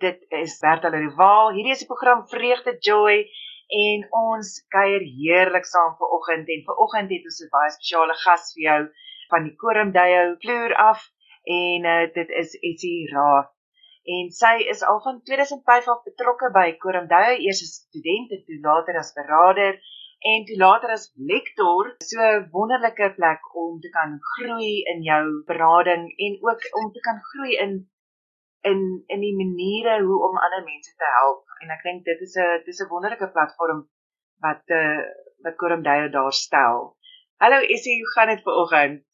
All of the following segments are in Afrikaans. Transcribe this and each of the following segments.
dit is Bertha Rival. Hierdie is die program Vreugde Joy en ons kuier heerlik saam vanoggend en vanoggend het ons 'n baie spesiale gas vir jou van die Korumdayo vloer af en uh, dit is Essie Raaf. En sy is al van 2005 af betrokke by Korumdayo, eers as student en toe later as beraader en toe later as lektor. So 'n wonderlike plek om te kan groei in jou berading en ook om te kan groei in in in die maniere hoe om ander mense te help en ek dink dit is 'n dis 'n wonderlike platform wat eh uh, wat Koram Dayo daar stel. Hallo Essie, hoe gaan dit vanoggend?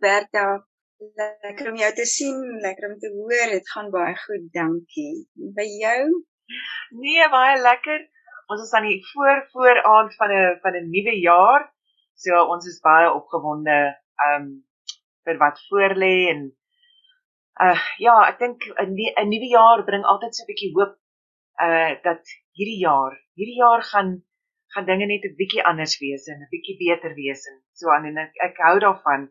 Berta, lekker om jou te sien, lekker om te hoor. Dit gaan baie goed, dankie. By jou? Nee, baie lekker. Ons is aan die voor vooraand van 'n van 'n nuwe jaar. So ons is baie opgewonde um vir wat voorlê en uh ja, ek dink 'n 'n nuwe jaar bring altyd so 'n bietjie hoop uh dat hierdie jaar, hierdie jaar gaan gaan dinge net 'n bietjie anders wees en 'n bietjie beter wees en so aan en ek, ek hou daarvan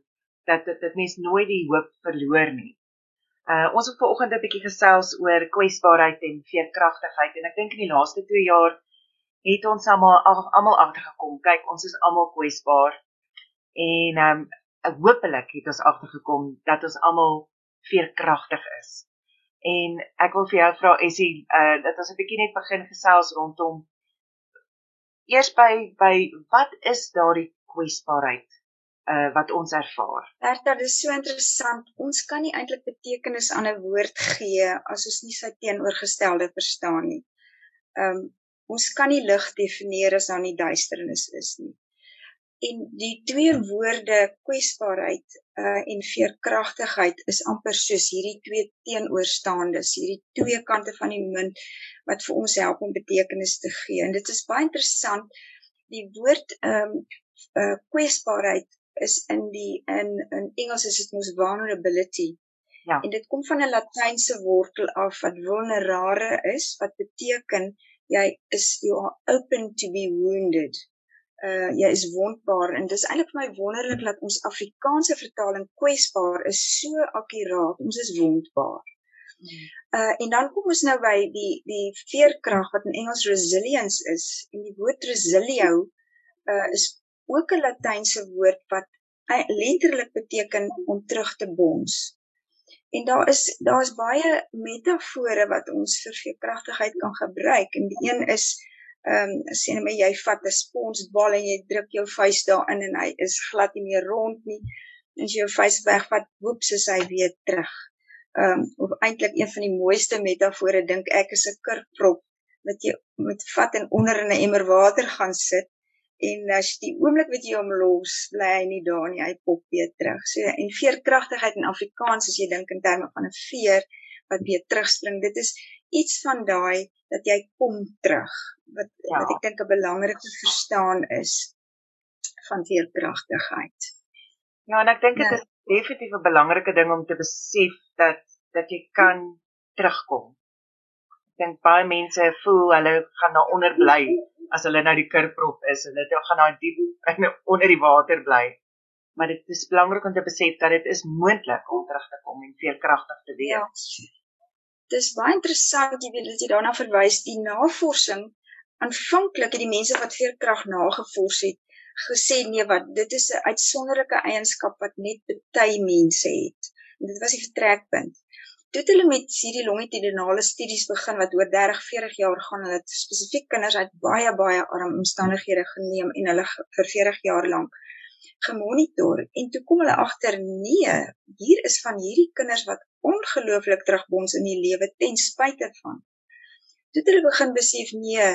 dat dit dit mens nooit die hoop verloor nie. Uh ons het vanoggend 'n bietjie gesels oor kwesbaarheid en veerkragtigheid en ek dink in die laaste 2 jaar het ons almal almal agtergekom. Kyk, ons is almal kwesbaar. En um hopelik het ons agtergekom dat ons almal veerkragtig is. En ek wil vir jou vra Essie, uh dat ons 'n bietjie net begin gesels rondom eers by by wat is daardie kwesbaarheid uh wat ons ervaar? Bertha, dit is so interessant. Ons kan nie eintlik betekenis aan 'n woord gee as ons nie sy teenoorgestelde verstaan nie. Um ons kan nie lig definieer as daar nie duisternis is nie en die twee woorde kwesbaarheid uh en veerkragtigheid is amper soos hierdie twee teenoorstaandes hierdie twee kante van die munt wat vir ons help om betekenis te gee. En dit is baie interessant die woord um uh kwesbaarheid is in die in in Engels is dit mos vulnerability. Ja. En dit kom van 'n latynse wortel af wat vulnerare is wat beteken jy is you are open to be wounded uh jy is wondbaar en dis eintlik vir my wonderlik dat ons Afrikaanse vertaling kwesbaar is so akkuraat. Ons is wondbaar. Uh en dan kom ons nou by die die veerkrag wat in Engels resilience is en die woord resilio uh is ook 'n latynse woord wat letterlik beteken om terug te bons. En daar is daar's baie metafore wat ons vir veerkragtigheid kan gebruik en die een is ehm um, sê net maar jy vat 'n sponsbal en jy druk jou vuis daarin en hy is glad nie meer rond nie. As jy jou vuis wegvat, woeps is hy weer terug. Ehm um, of eintlik een van die mooiste metafore dink ek is 'n kurkprop wat jy moet vat en onder in 'n emmer water gaan sit en as die oomblik wat jy hom los, bly hy nie daar nie, hy pop weer terug. So en veerkragtigheid in Afrikaans as jy dink in terme van 'n veer wat weer terugspring, dit is iets van daai dat jy kom terug wat ja. wat ek dink 'n belangrike verstaan is van veerkragtigheid. Ja, en ek dink dit ja. is definitief 'n belangrike ding om te besef dat dat jy kan terugkom. Ek dink baie mense voel hulle gaan daar onder bly as hulle nou die kurprop is hulle gaan daar diep onder die water bly. Maar dit is belangrik om te besef dat dit is moontlik om terug te kom en veerkragtig te wees. Ja dis baie interessant jy weet dat jy daarna verwys die navorsing aanvanklik het die mense wat veerkrag nagevors het gesê nee wat dit is 'n uitsonderlike eienskap wat net baie mense het. En dit was die vertrekpunt. Toe het hulle met hierdie longitudinale studies begin wat oor 30 40 jaar gaan hulle spesifiek kinders uit baie baie arm omstandighede geneem en hulle vir 40 jaar lank gemonitor. En toe kom hulle agter nee, hier is van hierdie kinders wat ongelooflik terugbons in die lewe ten spyte van. Toe het hulle begin besef nee,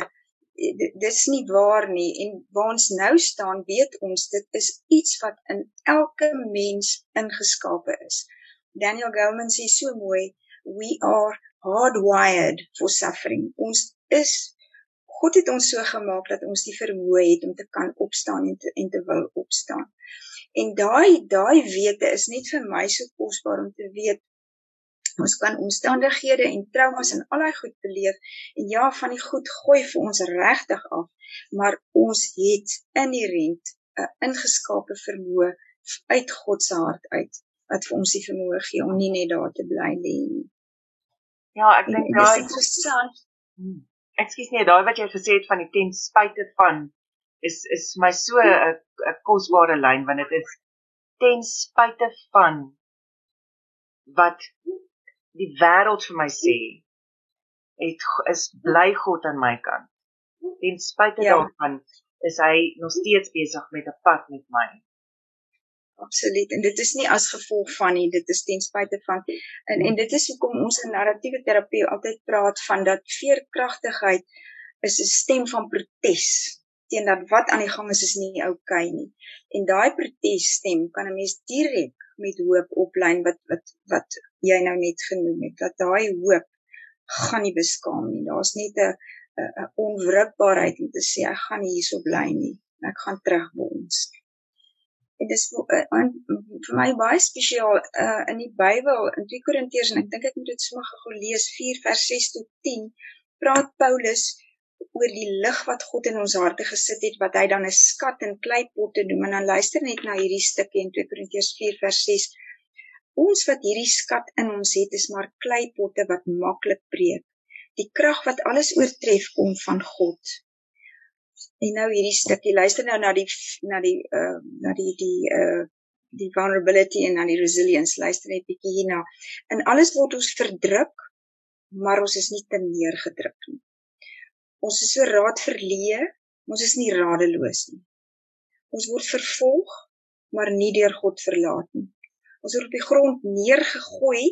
dis nie waar nie en waar ons nou staan, weet ons dit is iets wat in elke mens ingeskape is. Daniel Goleman sê so mooi, we are hardwired for suffering. Ons is God het ons so gemaak dat ons die vermoë het om te kan opstaan en te, en te wil opstaan. En daai daai wete is net vir my so kosbaar om te weet ons kan omstandighede en traumas en al daai goed beleef en ja van die goed gooi vir ons regtig af, maar ons het inherënt 'n ingeskape vermoë uit God se hart uit wat vir ons die vermoë gee om nie net daar te bly lê nie. Ja, ek dink daai is interessant. Hmm. Ekskuus nee, daai wat jy gesê het van die ten spyte van is is my so 'n 'n kosbare lyn want dit is ten spyte van wat die wêreld vir my sê het is bly God aan my kant. Ten spyte ja. daarvan is hy nog steeds besig met 'n pad met my absoluut en dit is nie as gevolg van nie dit is ten spyte van en en dit is hoekom ons in narratiewe terapie altyd praat van dat veerkragtigheid is 'n stem van protes teen dat wat aan die gang is is nie oukei okay nie. En daai protesstem kan 'n mens direk met hoop oplyn wat wat wat jy nou net genoem het dat daai hoop gaan nie beskaam nie. Daar's net 'n 'n onwrikbaarheid om te sê ek gaan nie hierso bly nie. Ek gaan terug by ons. En dis uh, vir my baie spesiaal uh, in die Bybel in 2 Korintiërs en ek dink ek moet dit sommer gou lees 4 vers 6 tot 10 praat Paulus oor die lig wat God in ons harte gesit het wat hy dan 'n skat in kleipotte noem en dan luister net na hierdie stukkie in 2 Korintiërs 4 vers 6 Ons wat hierdie skat in ons het is maar kleipotte wat maklik breek die krag wat alles oortref kom van God En nou hierdie stukkie, luister nou na die na die uh na die die uh die vulnerability en dan die resilience. Luister net bietjie hierna. In alles word ons verdruk, maar ons is nie te neergedruk nie. Ons is so raad verleë, ons is nie radeloos nie. Ons word vervolg, maar nie deur God verlaat nie. Ons word op die grond neergegooi,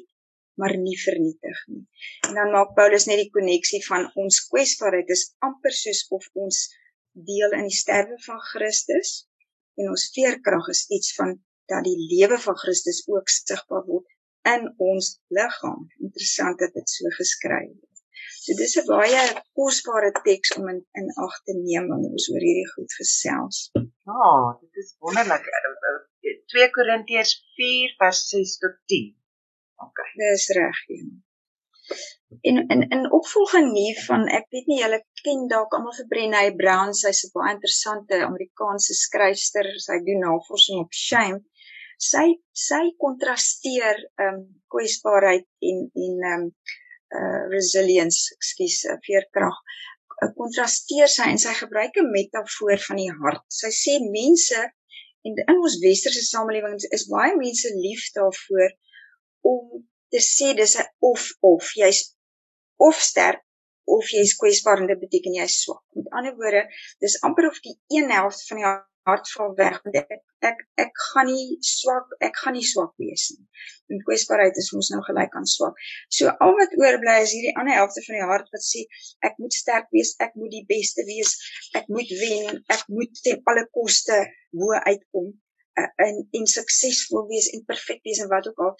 maar nie vernietig nie. En dan maak Paulus net die koneksie van ons kwesbaarheid is amper soos of ons deel in die sterwe van Christus en ons veerkrag is iets van dat die lewe van Christus ook sigbaar word in ons liggaam. Interessant dat dit so geskryf is. So dis 'n baie kosbare teks om in in ag te neem wanneer ons oor hierdie goed gesels. Ja, dit is wonderlik. 2 Korintiërs 4 vers 6 tot 10. OK. Dis reg. Ja. En in in opvolging hiervan, ek weet nie julle ken dalk almal vir Brené Brown, sy's 'n baie interessante Amerikaanse skryfster. Sy doen navorsing op shame. Sy sy kontrasteer ehm um, kwesbaarheid en en ehm um, uh resilience, ekskuus, veerkrag. Uh, kontrasteer sy en sy gebruik 'n metafoor van die hart. Sy sê mense en in ons westerse samelewing is baie mense lief daarvoor om te sê dis 'n of of jy's of sterk of jy's kwesbaar en dit beteken jy's swak. Met ander woorde, dis amper of die een helfte van die hart val weg want ek ek ek gaan nie swak ek gaan nie swak wees nie. En kwesbaarheid is mos nou gelyk aan swak. So al wat oorbly is hierdie ander helfte van die hart wat sê ek moet sterk wees, ek moet die beste wees, ek moet wen, ek moet ten alle koste bo uitkom uh, en en suksesvol wees en perfek wees en wat ook al.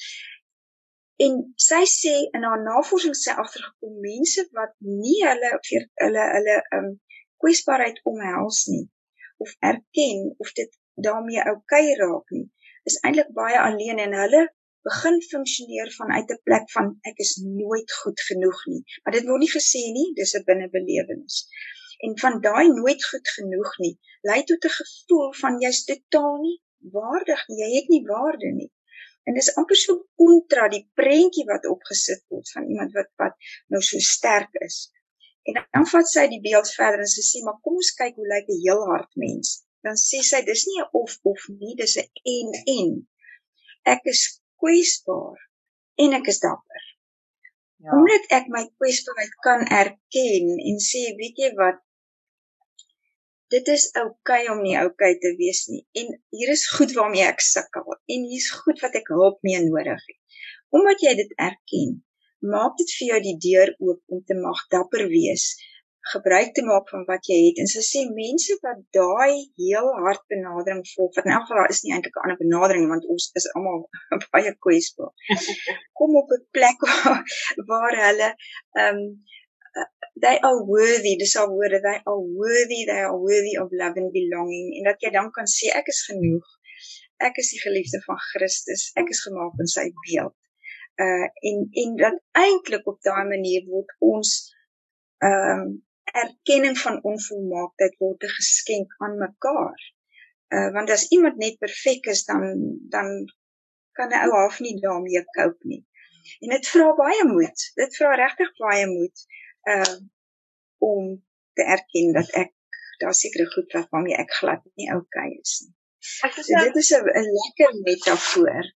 En sy sê in haar navorsing sê agtergekom mense wat nie hulle hulle hulle um kwesbaarheid omhels nie of erken of dit daarmee oukei okay raak nie, is eintlik baie alleen en hulle begin funksioneer vanuit 'n plek van ek is nooit goed genoeg nie. Maar dit word nie gesê nie, dis 'n binnebelewenis. En van daai nooit goed genoeg nie, lei tot 'n gevoel van jy's totaal nie waardig nie. Jy het nie waarde nie. En dis amper so kontra die prentjie wat opgesit word van iemand wat wat nou so sterk is. En dan vat sy die beeld verder en sy sê, "Maar kom ons kyk hoe lyk 'n heel hart mens." Dan sê sy, "Dis nie 'n of of nie, dis 'n en en. Ek is kwesbaar en ek is dapper." Ja. Omdat ek my kwesbaarheid kan erken en sê, "Weet jy wat? dit is oukei okay om nie oukei okay te wees nie. En hier is goed waarmee ek sukkel en hier's goed wat ek hulp mee nodig het. Omdat jy dit erken, maak dit vir jou die deur oop om te mag dapper wees, gebruik te maak van wat jy het. En so sê mense wat daai heel hard benadering volg, wat in elk geval is nie eintlik 'n ander benadering want ons is almal baie kwesbaar. Kom op 'n plek waar, waar hulle um, they are worthy dis al woorde they are worthy they are worthy of love and belonging. En dat jy dan kan sê ek is genoeg. Ek is die geliefde van Christus. Ek is gemaak in sy beeld uh en en dat eintlik op daai manier word ons ehm um, erkenning van onvolmaaktheid word 'n geskenk aan mekaar uh want as iemand net perfek is dan dan kan 'n ou half nie daarmee cope nie En dit vra baie moed. Dit vra regtig baie moed uh om te erken dat ek daar sekerre goed wat waarmee ek glad nie oukei okay is nie. Ek sê so, dit is 'n lekker metafoor.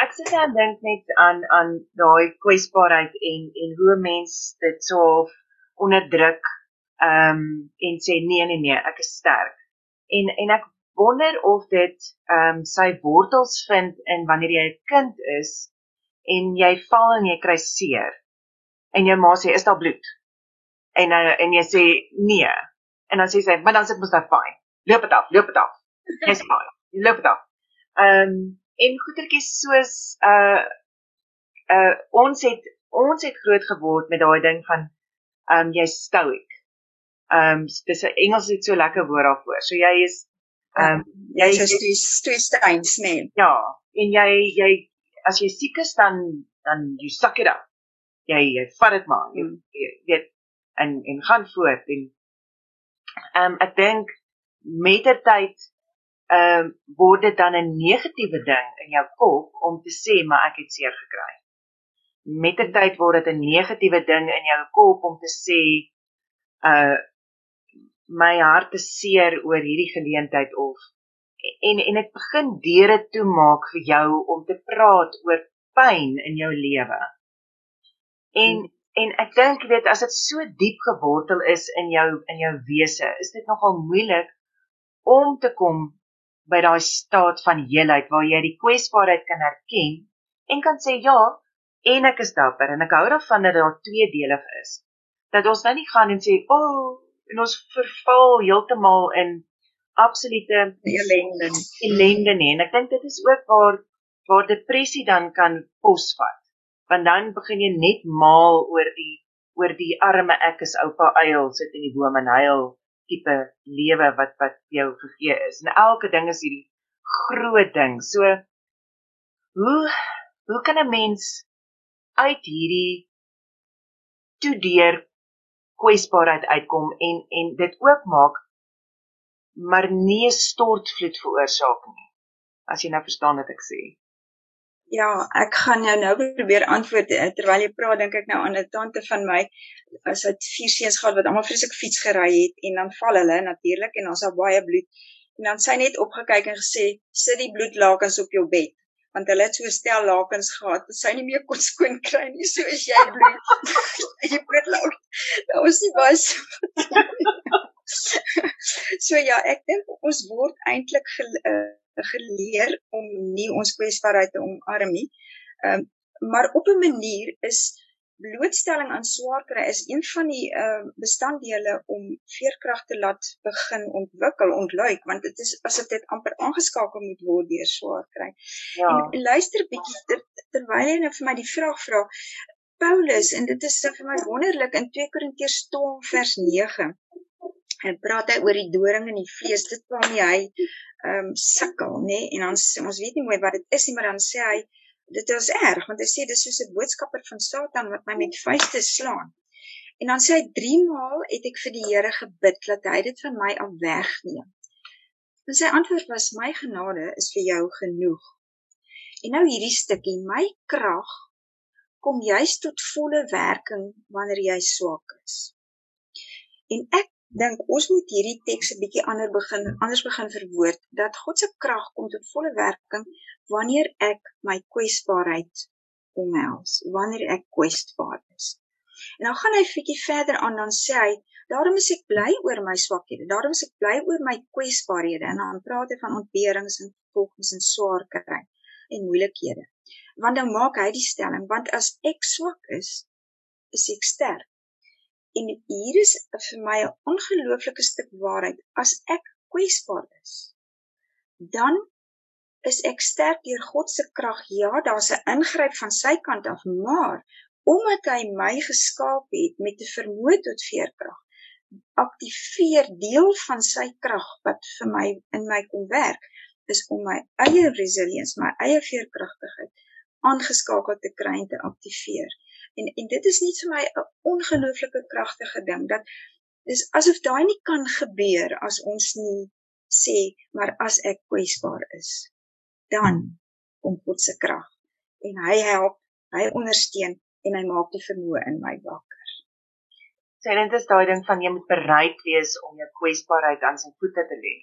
Ek sit dan dink net aan aan daai kwesbaarheid en en hoe mens dit so onderdruk ehm um, en sê nee nee nee, ek is sterk. En en ek wonder of dit ehm um, sy wortels vind in wanneer jy 'n kind is en jy val en jy kry seer. En jou ma sê, "Is daar bloed?" En uh, en jy sê, "Nee." En dan sê sy, "Maar dan sit mos daar fyn. Loop dit af, loop dit af." Jy's fyn. Loop dit af. Ehm um, en goetertjies soos uh uh ons het ons het groot geword met daai ding van um, jy's stoic. Ehm um, dis 'n Engels het so lekker woord daarvoor. So jy is um, jy is twee steins, nee. Ja, en jy jy as jy siek is dan dan jy suck it up. Jy jy vat dit maar. Jy, mm. jy weet en en gaan voort en um, ek dink mettertyd ehm um, word dit dan 'n negatiewe ding in jou kop om te sê maar ek het seer gekry. Mettertyd word dit 'n negatiewe ding in jou kop om te sê uh my hart is seer oor hierdie geleentheid of en en dit begin deure toe maak vir jou om te praat oor pyn in jou lewe. En hmm. en ek dink jy weet as dit so diep gewortel is in jou in jou wese, is dit nogal moeilik om te kom by daai staat van heelheid waar jy die kwesbaarheid kan erken en kan sê ja, en ek is dapper en ek hou daarvan dat daar twee dele is. Dat ons nou nie gaan en sê, "O, oh, en ons verval heeltemal in absolute ellende ellende nie. En ek dink dit is ook waar waar depressie dan kan posvat. Want dan begin jy net maal oor die oor die arme ek is oupa uil sit in die boom en huil tipe lewe wat wat jou gegee is en elke ding is hierdie groot ding so hoe hoe kan 'n mens uit hierdie toe deur kwesbaarheid uitkom en en dit oopmaak maar nie 'n stortvloed veroorsaak nie. As jy nou verstaan wat ek sê. Ja, ek gaan jou nou probeer antwoord eh, terwyl jy praat dink ek nou aan 'n tante van my as hy vier seuns gehad wat almal vreeslik fiets gery het en dan val hulle natuurlik en ons het baie bloed. En dan sy net opgekyk en gesê sit die bloedlakens op jou bed want hulle het so stel lakens gehad dat sy nie meer kon skoon kry nie so as jy bloed. Jy bloedlak nou is nie was so ja, ek dink ons word eintlik uh, geleer om nie ons kwesbaarheid te omarm nie. Ehm um, maar op 'n manier is blootstelling aan swaar kry is een van die uh, bestanddele om veerkrag te laat begin ontwikkel, ontluik, want dit is asof dit amper aangeskakel moet word deur swaar kry. Ja. En, en luister bietjie ter, terwyl jy nou vir my die vraag vra. Paulus en dit is vir my wonderlik in 2 Korintiërs 12 vers 9 en praat hy oor die doring in die vlees dit waarmee hy ehm um, sukkel nê nee? en dan ons weet nie mooi wat dit is nie maar dan sê hy dit is erg want hy sê dis soos 'n boodskapper van Satan wat my met vuiste slaan. En dan sê hy 3 maal het ek vir die Here gebid dat hy dit van my af wegneem. En sy antwoord was my genade is vir jou genoeg. En nou hierdie stukkie my krag kom juis tot volle werking wanneer jy swak is. En ek dink ons moet hierdie teks 'n bietjie ander begin anders begin verwoord dat God se krag kom tot volle werking wanneer ek my kwesbaarheid omhels, wanneer ek kwesbaar is. En dan gaan hy bietjie verder aan dan sê hy daarom is ek bly oor my swakhede, daarom is ek bly oor my kwesbaarhede en dan praat hy van ontberings en volgens en swaar kry en moeilikhede. Want dan maak hy die stelling want as ek swak is, is ek sterk. En hier is vir my 'n ongelooflike stuk waarheid. As ek kwesbaar is, dan is ek sterk deur God se krag. Ja, daar's 'n ingryp van sy kant af, maar omdat hy my geskaap het met 'n vermoë tot veerkrag, aktiveer deel van sy krag wat vir my in my kom werk, is om my eie resilience, my eie veerkragtigheid aangeskakel te kry en te aktiveer. En en dit is net vir my 'n ongelooflike kragtige ding dat dis asof daai nie kan gebeur as ons nie sê maar as ek kwesbaar is dan kom God se krag en hy help Hy ondersteun en hy maak die vermoë in my wakker. So dit is daai ding van jy moet bereid wees om jou kwesbaarheid aan sy voete te lê.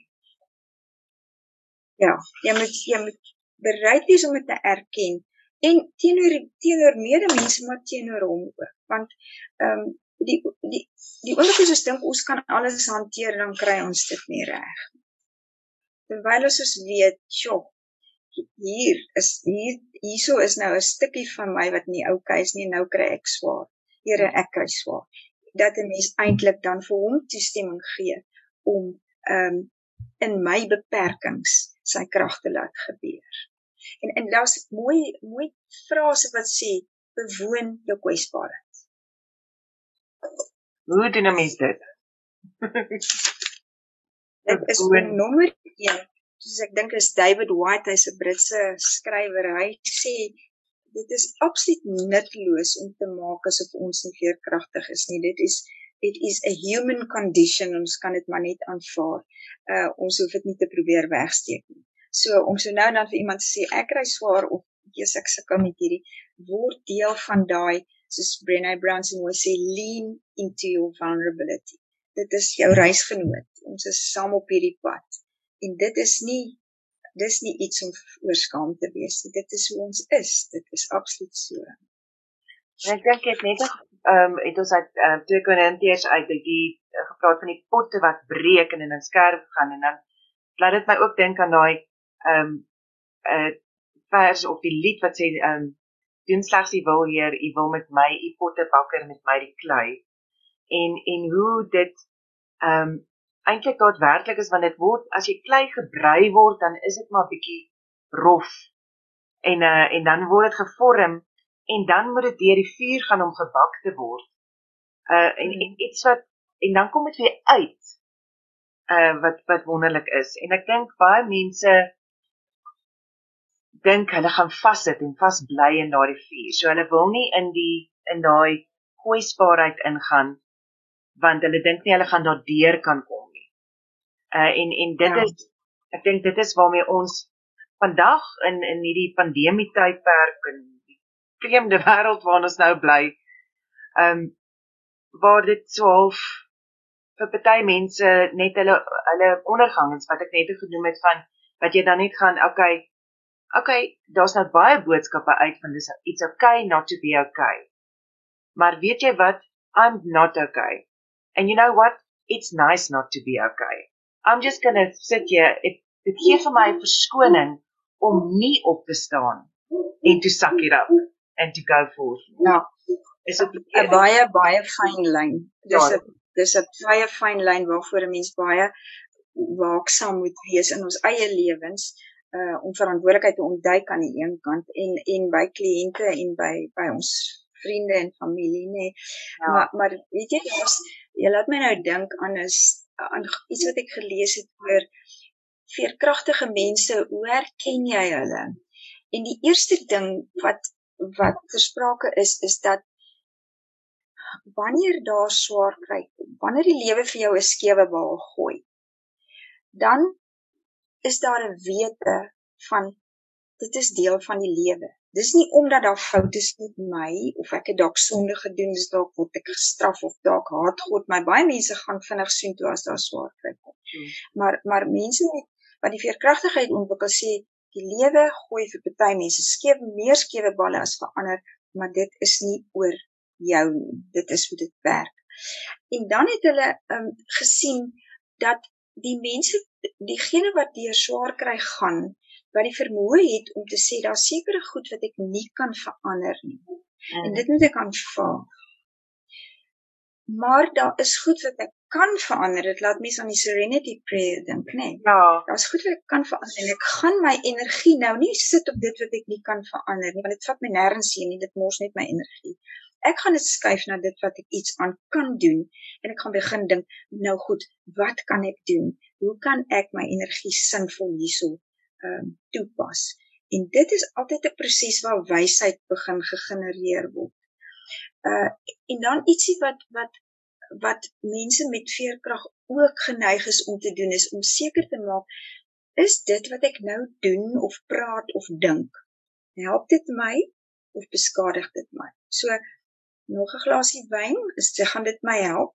Ja, jy moet jy moet bereid wees om dit te erken en teenoor teenoor medemense maar teenoor hom ook. Want ehm um, die die die oomblik as ons dink ons kan alles hanteer dan kry ons dit nie reg. Terwyl ons ons weet sjo hier is hier hierso is nou 'n stukkie van my wat nie oukei is nie nou kry ek swaar. Here ek kry swaar. Dat 'n mens eintlik dan vir hom toestemming gee om ehm um, in my beperkings sy krag te laat gebeur En en daar's mooi mooi frase wat sê bewoon jou kwesbaarheid. Hoe doen 'n mens dit? dit is nommer 1. Soos ek dink is David White, hy's 'n Britse skrywer. Hy sê dit is absoluut nutteloos om te maak asof ons nie veerkragtig is nie. Dit is it is a human condition ons kan dit maar net aanvaar. Uh ons hoef dit nie te probeer wegsteek nie. So om so nou dan vir iemand te sê ek kry swaar of Jesus ek sukkel met hierdie word deel van daai soos Brené Brown se mooi sê lean into your vulnerability. Dit is jou reisgenoot. Ons is saam op hierdie pad. En dit is nie dis nie iets om oorskaam te wees nie. Dit is hoe ons is. Dit is absoluut so. En ek dink dit net ehm um, het ons uit uh, twee Korintiërs uit die, uh, gepraat van die potte wat breek en in 'n skerp gaan en dan laat dit my ook dink aan daai ehm um, 'n uh, vers op die lied wat sê ehm um, doen slegs die wil Heer, U wil met my, U pottebakker met my die klei. En en hoe dit ehm um, eintlik daadwerklik is want dit word as jy klei gebrei word, dan is dit maar bietjie rof. En uh en dan word dit gevorm en dan moet dit deur die vuur gaan om gebak te word. Uh en, en iets wat en dan kom dit weer uit. Uh wat wat wonderlik is. En ek dink baie mense dink hulle gaan vassit en vasbly in daardie vuur. So hulle wil nie in die in daai kwesbaarheid ingaan want hulle dink nie hulle gaan daardeur kan kom nie. Uh en en dit ja. is ek dink dit is waarmee ons vandag in in hierdie pandemie tydperk en die vreemde wêreld waarin ons nou bly, ehm um, waar dit so half vir party mense net hulle hulle ondergang is wat ek net genoem het van wat jy dan net gaan okay okay, daar's nou baie boodskappe uit van dis it's okay not to be okay. Maar weet jy wat? I'm not okay. And you know what? It's nice not to be okay. I'm just going to sit here. Dit dit gee vir my verskoning om nie op te staan en to suck it up and to go forth. Ja. Is 'n baie baie fyn lyn. Dis 'n ja. dis 'n baie fyn lyn waarvoor 'n mens baie waaksaam moet wees in ons eie lewens uh om verantwoordelikheid te ontduik aan die een kant en en by kliënte en by by ons vriende en familie nê. Nee. Ja. Maar maar weet jy as jy laat my nou dink aan is aan iets wat ek gelees het oor veerkragtige mense, hoe herken jy hulle? En die eerste ding wat wat versprake is is dat wanneer daar swaar kry wanneer die lewe vir jou 'n skewe bal gooi, dan is daar 'n wete van dit is deel van die lewe. Dis nie omdat daar foute is met my of ek het dalk sonde gedoen, dis dalk word ek gestraf of dalk haat God my. Baie mense gaan vinnig sien toe as daar swaar kry kom. Hmm. Maar maar mense met wat die veerkragtigheid ontwikkel sê die lewe gooi vir party mense skeef meer skewe balle as vir ander, maar dit is nie oor jou nie. Dit is hoe dit werk. En dan het hulle um, gesien dat die mense diegene wat deur swaar kry gaan wat die vermoë het om te sê daar sekere goed wat ek nie kan verander nie. Mm. en dit moet ek aanvaar. Maar daar is goed wat ek kan verander. Dit laat mense aan die serenity prayer dink nê? Nee. ja. Daar's goed wat ek kan verander en ek gaan my energie nou nie sit op dit wat ek nie kan verander nie want dit vat my nêrens heen nie dit mors net my energie. Ek gaan dit skuif na dit wat ek iets aan kan doen en ek gaan begin dink nou goed wat kan ek doen hoe kan ek my energie sinvol hierso ehm um, toepas en dit is altyd 'n proses waar wysheid begin gegenereer word uh en dan ietsie wat wat wat mense met veerkrag ook geneig is om te doen is om seker te maak is dit wat ek nou doen of praat of dink help dit my of beskadig dit my? So nog 'n glasie wyn, is dit gaan dit my help?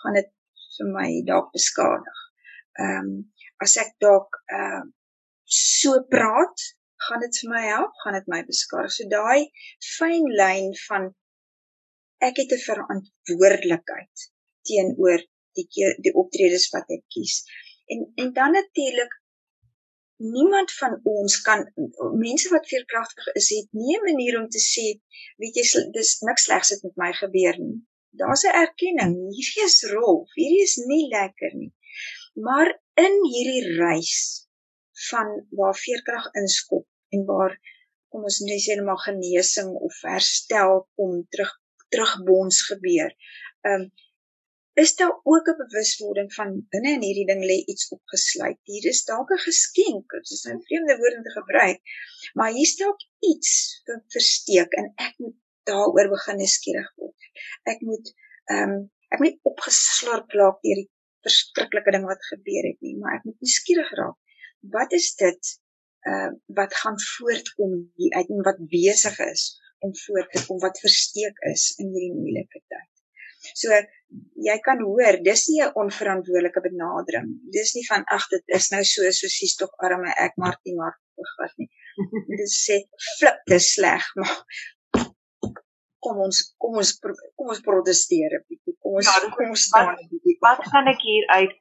Gaan dit vir my dalk beskadig? Ehm um, as ek dalk ehm uh, so praat, gaan dit vir my help? Gaan dit my beskadig? So daai fyn lyn van ek het 'n verantwoordelikheid teenoor die die optredes wat ek kies. En en dan natuurlik niemand van ons kan mense wat veerkragtig is het nie 'n manier om te sê weet jy dis niks slegs het met my gebeur nie. Daar's 'n erkenning. Hierdie is rof. Hierdie is nie lekker nie. Maar in hierdie reis van waar veerkrag inskop en waar kom ons net sê maar genesing of herstel kom terug terugbons gebeur. Ehm um, is daar ook 'n bewuswording van binne in hierdie ding lê iets opgesluit. Hier is dalk 'n geskenk, dit is 'n vreemde woord om te gebruik, maar hier is dalk iets versteek en ek moet daaroor begin nuuskierig word. Ek moet ehm um, ek moet opgeslurp raak deur die verskriklike ding wat gebeur het nie, maar ek moet nuuskierig raak. Wat is dit uh wat gaan voortkom hier uit en wat besig is om voort te kom wat versteek is in hierdie moeilike tyd. So jy kan hoor, dis nie 'n onverantwoordelike benadering. Dis nie van ag dit is nou so so sies tog arme ek Martie maar wat nie. Dit sê flip te sleg, maar kom ons kom ons kom ons proteseer 'n bietjie. Kom ons ja, kom ons staan 'n bietjie. Wat kan ek hier uit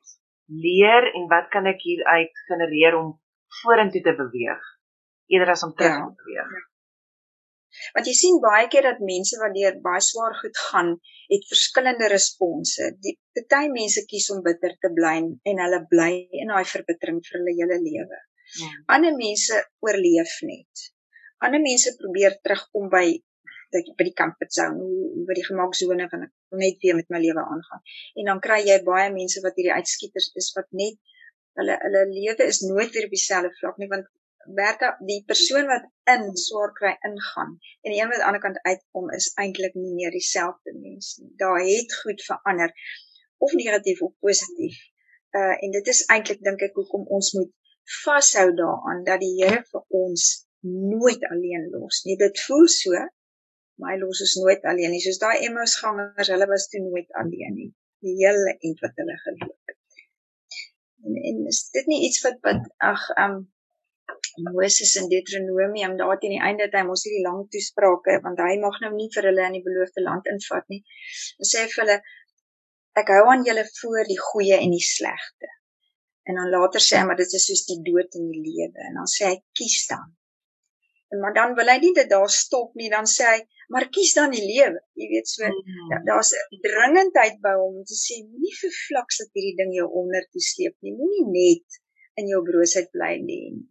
leer en wat kan ek hier uit genereer om vorentoe te beweeg eerder as om terug ja. te beweeg? Ja. Want jy sien baie keer dat mense wat deur baie swaar goed gaan, het verskillende response. Die party mense kies om bitter te bly en hulle bly in daai verbittering vir hulle hele lewe. Ja. Ander mense oorleef net. Ander mense probeer terugkom by dat by die comfort zone, by die gemaaksone van ek wil net weer met my lewe aangaan. En dan kry jy baie mense wat hierdie uitskieters is wat net hulle hulle lewe is nooit weer op dieselfde vlak nie want Bertha, die persoon wat in swaar kry ingaan en die een wat aan die ander kant uitkom is eintlik nie meer dieselfde mens nie. Daar het goed verander of negatief of positief. Uh en dit is eintlik dink ek hoekom ons moet vashou daaraan dat die Here vir ons nooit alleen los nie. Dit voel so, hy los ons nooit alleen nie. Soos daai Emmaus gangers, hulle was toe nooit alleen nie. Die hele end wat hulle geloop het. En, en is dit nie iets wat wat ag um Moses in Deuteronomium daar teen die einde het hy mos hierdie lang toesprake want hy mag nou nie vir hulle in die beloofde land invat nie. Hy sê vir hulle ek hou aan julle voor die goeie en die slegte. En dan later sê hy maar dit is soos die dood en die lewe en dan sê hy kies dan. En maar dan wil hy nie dit daar stop nie dan sê hy maar kies dan die lewe. Jy weet so mm. daar's 'n dringendheid by hom om te sê moenie vir vlaks dat hierdie ding jou onder toe sleep nie. Moenie net in jou broosheid bly nie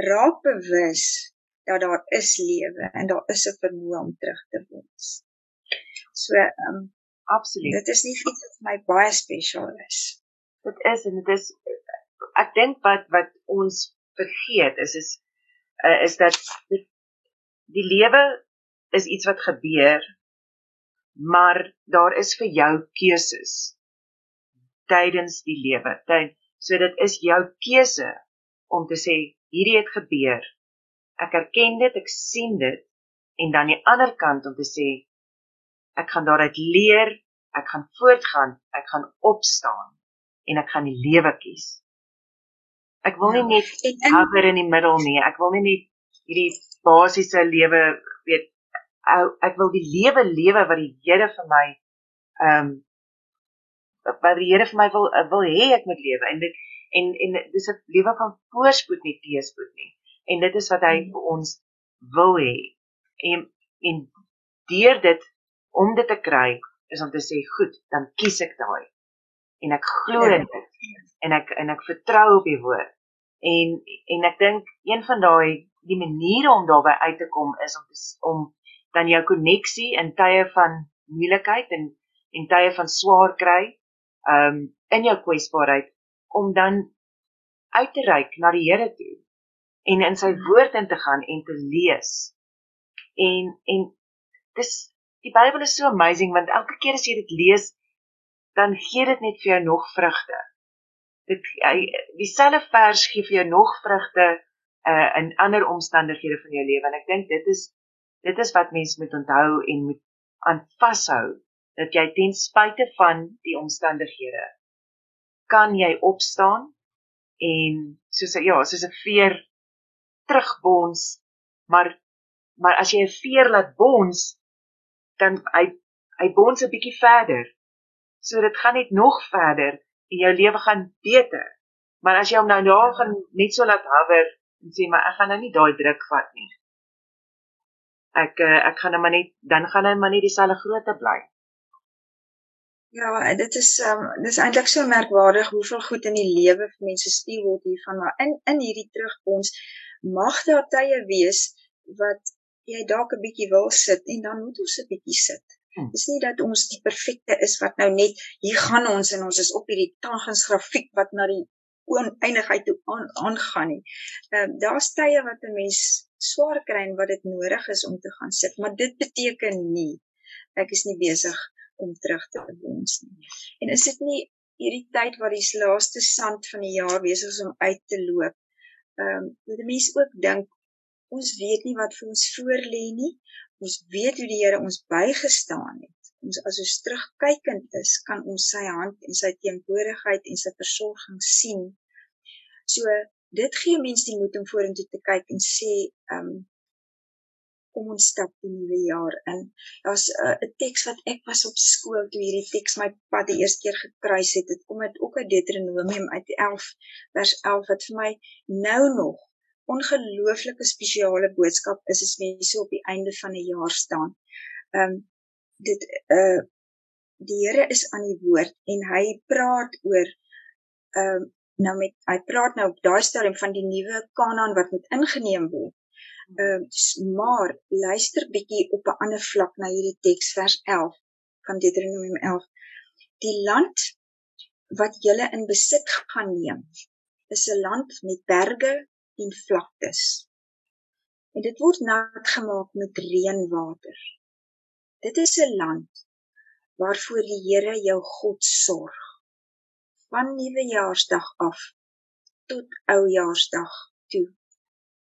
raak bewus dat daar is lewe en daar is 'n vermoë om terug te wens. So, ehm um, absoluut. Dit is nie iets wat vir my baie spesiaal is. Dit is en dit is ek dink wat wat ons vergeet is is uh, is dat die, die lewe is iets wat gebeur maar daar is vir jou keuses tydens die lewe. Tyd so dit is jou keuse om te sê hierdie het gebeur. Ek erken dit, ek sien dit en dan die ander kant om te sê ek gaan daaruit leer, ek gaan voortgaan, ek gaan opstaan en ek gaan die lewe kies. Ek wil nie ja, net hover in die middel nie. Ek wil nie net hierdie basiese lewe weet ek wil die lewe lewe wat die Here vir my ehm um, wat die Here vir my wil wil hê ek moet lewe en dit en en dis 'n lewe van voorspoed nie teëspoed nie. En dit is wat hy vir ons wil hê. En en deur dit om dit te kry is om te sê goed, dan kies ek daai. En ek glo in dit. En ek en ek vertrou op die woord. En en ek dink een van daai die maniere om daarby uit te kom is om om dan jou koneksie in tye van moeilikheid en en tye van swaar kry, ehm um, in jou kwesbaarheid om dan uit te reik na die Here toe en in sy woord in te gaan en te lees. En en dis die Bybel is so amazing want elke keer as jy dit lees dan gee dit net vir jou nog vrugte. Dit dieselfde vers gee vir jou nog vrugte uh in ander omstandighede van jou lewe en ek dink dit is dit is wat mense moet onthou en moet aan vashou dat jy ten spyte van die omstandighede kan jy opstaan en soos ja, soos 'n veer terugbons, maar maar as jy 'n veer laat bons, dan hy hy bons 'n bietjie verder. So dit gaan net nog verder en jou lewe gaan beter. Maar as jy hom nou daar gaan net so laat hover en sê maar ek gaan nou nie daai druk vat nie. Ek eh, ek gaan nou maar net dan gaan hy maar net dieselfde grootte bly. Ja, dit is um dis eintlik so merkwaardig hoeveel goed in die lewe vir mense stuur word hiervan, maar in in hierdie terugkoms mag daar tye wees wat jy dalk 'n bietjie wil sit en dan moet ons 'n bietjie sit. Hm. Dis nie dat ons die perfekte is wat nou net hier gaan ons en ons is op hierdie tangensgrafiek wat na die oneindigheid toe aan, aangaan nie. Ehm uh, daar's tye wat 'n mens swaar kry en wat dit nodig is om te gaan sit, maar dit beteken nie ek is nie besig om terug te wens nie. En is dit nie hierdie tyd waar die laaste sand van die jaar besig is om uit te loop? Ehm um, dat mense ook dink ons weet nie wat vir ons voor lê nie. Ons weet hoe die Here ons bygestaan het. Ons as ons terugkykend is, kan ons sy hand en sy teenwoordigheid en sy versorging sien. So dit gee mense die moed om vorentoe te kyk en sê ehm um, kom ons stap die nuwe jaar in. Daar's 'n uh, teks wat ek was op skool toe hierdie teks my pad die eerste keer gekruis het. Dit kom uit ook uit Deuteronomium uit 11 vers 11 wat vir my nou nog ongelooflike spesiale boodskap is as mense op die einde van 'n jaar staan. Um dit uh die Here is aan die woord en hy praat oor um nou met hy praat nou op daai stadium van die nuwe Kanaan wat moet ingeneem word Ehm uh, maar luister bietjie op 'n ander vlak na hierdie teks vers 11 van Deuteronomium 11. Die land wat julle in besit gaan neem, is 'n land met berge en vlaktes. En dit word nat gemaak met reënwater. Dit is 'n land waarvoor die Here jou God sorg. Van nuwejaarsdag af tot oujaarsdag toe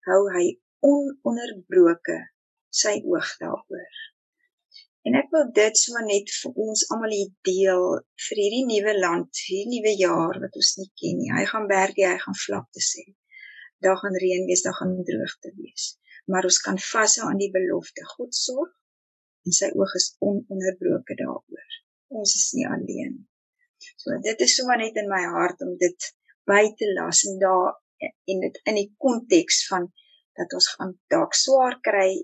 hou hy ononderbroke sy oog daaroor. En ek wil dit so net vir ons almal deel vir hierdie nuwe land, hierdie nuwe jaar wat ons nie ken nie. Hy gaan berge, hy gaan vlakte sê. Daar gaan reën wees, daar gaan droogte wees. Maar ons kan vashou aan die belofte. God sorg en sy oog is ononderbroke daaroor. Ons is nie alleen. So dit is sommer net in my hart om dit by te las en daar en dit in die konteks van dat ons gaan dalk swaar kry,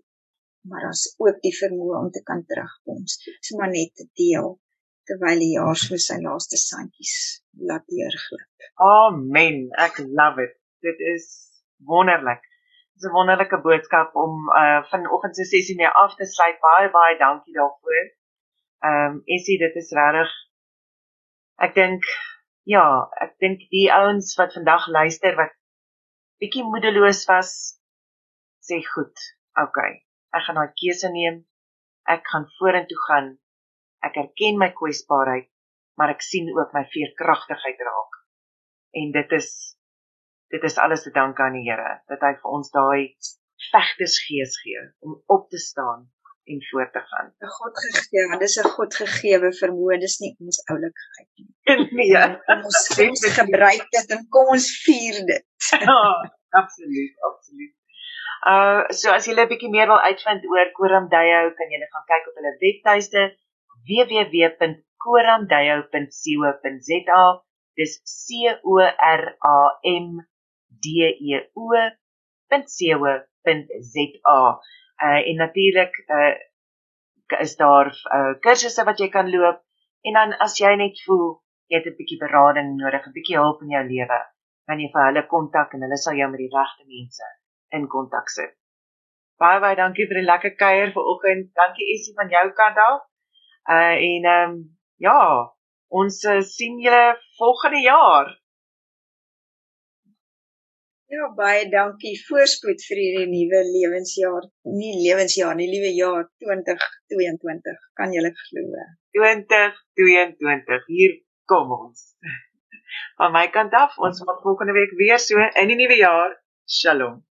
maar ons ook die vermoë om te kan terugkom. So maar net te deel terwyl die jaar so sy laaste sandjies laat deurglip. Amen. Ek love it. Dit is wonderlik. Dit is 'n wonderlike boodskap om uh vanoggend se sessie mee af te sluit. Baie baie dankie daarvoor. Ehm um, Essie, dit is regtig ek dink ja, ek dink die ouens wat vandag luister wat bietjie moedeloos was, sê goed, okay, ek gaan daai keuse neem. Ek gaan vorentoe gaan. Ek erken my kwesbaarheid, maar ek sien ook my veerkragtigheid raak. En dit is dit is alles te danke aan die Here dat hy vir ons daai vegtersgees gee om op te staan en voort te gaan. 'n God gegee, want dis 'n God gegeewe vermoë, dis nie ons oulikheid nie. Nee, ons ons gebruik dit en kom ons vier dit. Ja, absoluut, absoluut. Uh so as jy 'n bietjie meer wil uitvind oor Koramdayo, kan jy net gaan kyk op hulle webtuiste www.koramdayo.co.za. Dis C O R A M D E O.co.za. Uh en natuurlik uh is daar uh kursusse wat jy kan loop en dan as jy net voel jy het 'n bietjie berading nodig, 'n bietjie hulp in jou lewe, kan jy vir hulle kontak en hulle sal jou met die regte mense in kontak sit. Baie baie dankie vir die lekker kuier vanoggend. Dankie Essie van jou kant af. Uh en ehm um, ja, ons uh, sien julle volgende jaar. Ja, baie dankie. Voorspoed vir hierdie nuwe lewensjaar. Nie lewensjaar nie, liewe jaar 2022. Kan julle glo? 2022. Hier kom ons. Van my kant af, ons maak volgende week weer so in die nuwe jaar. Shalom.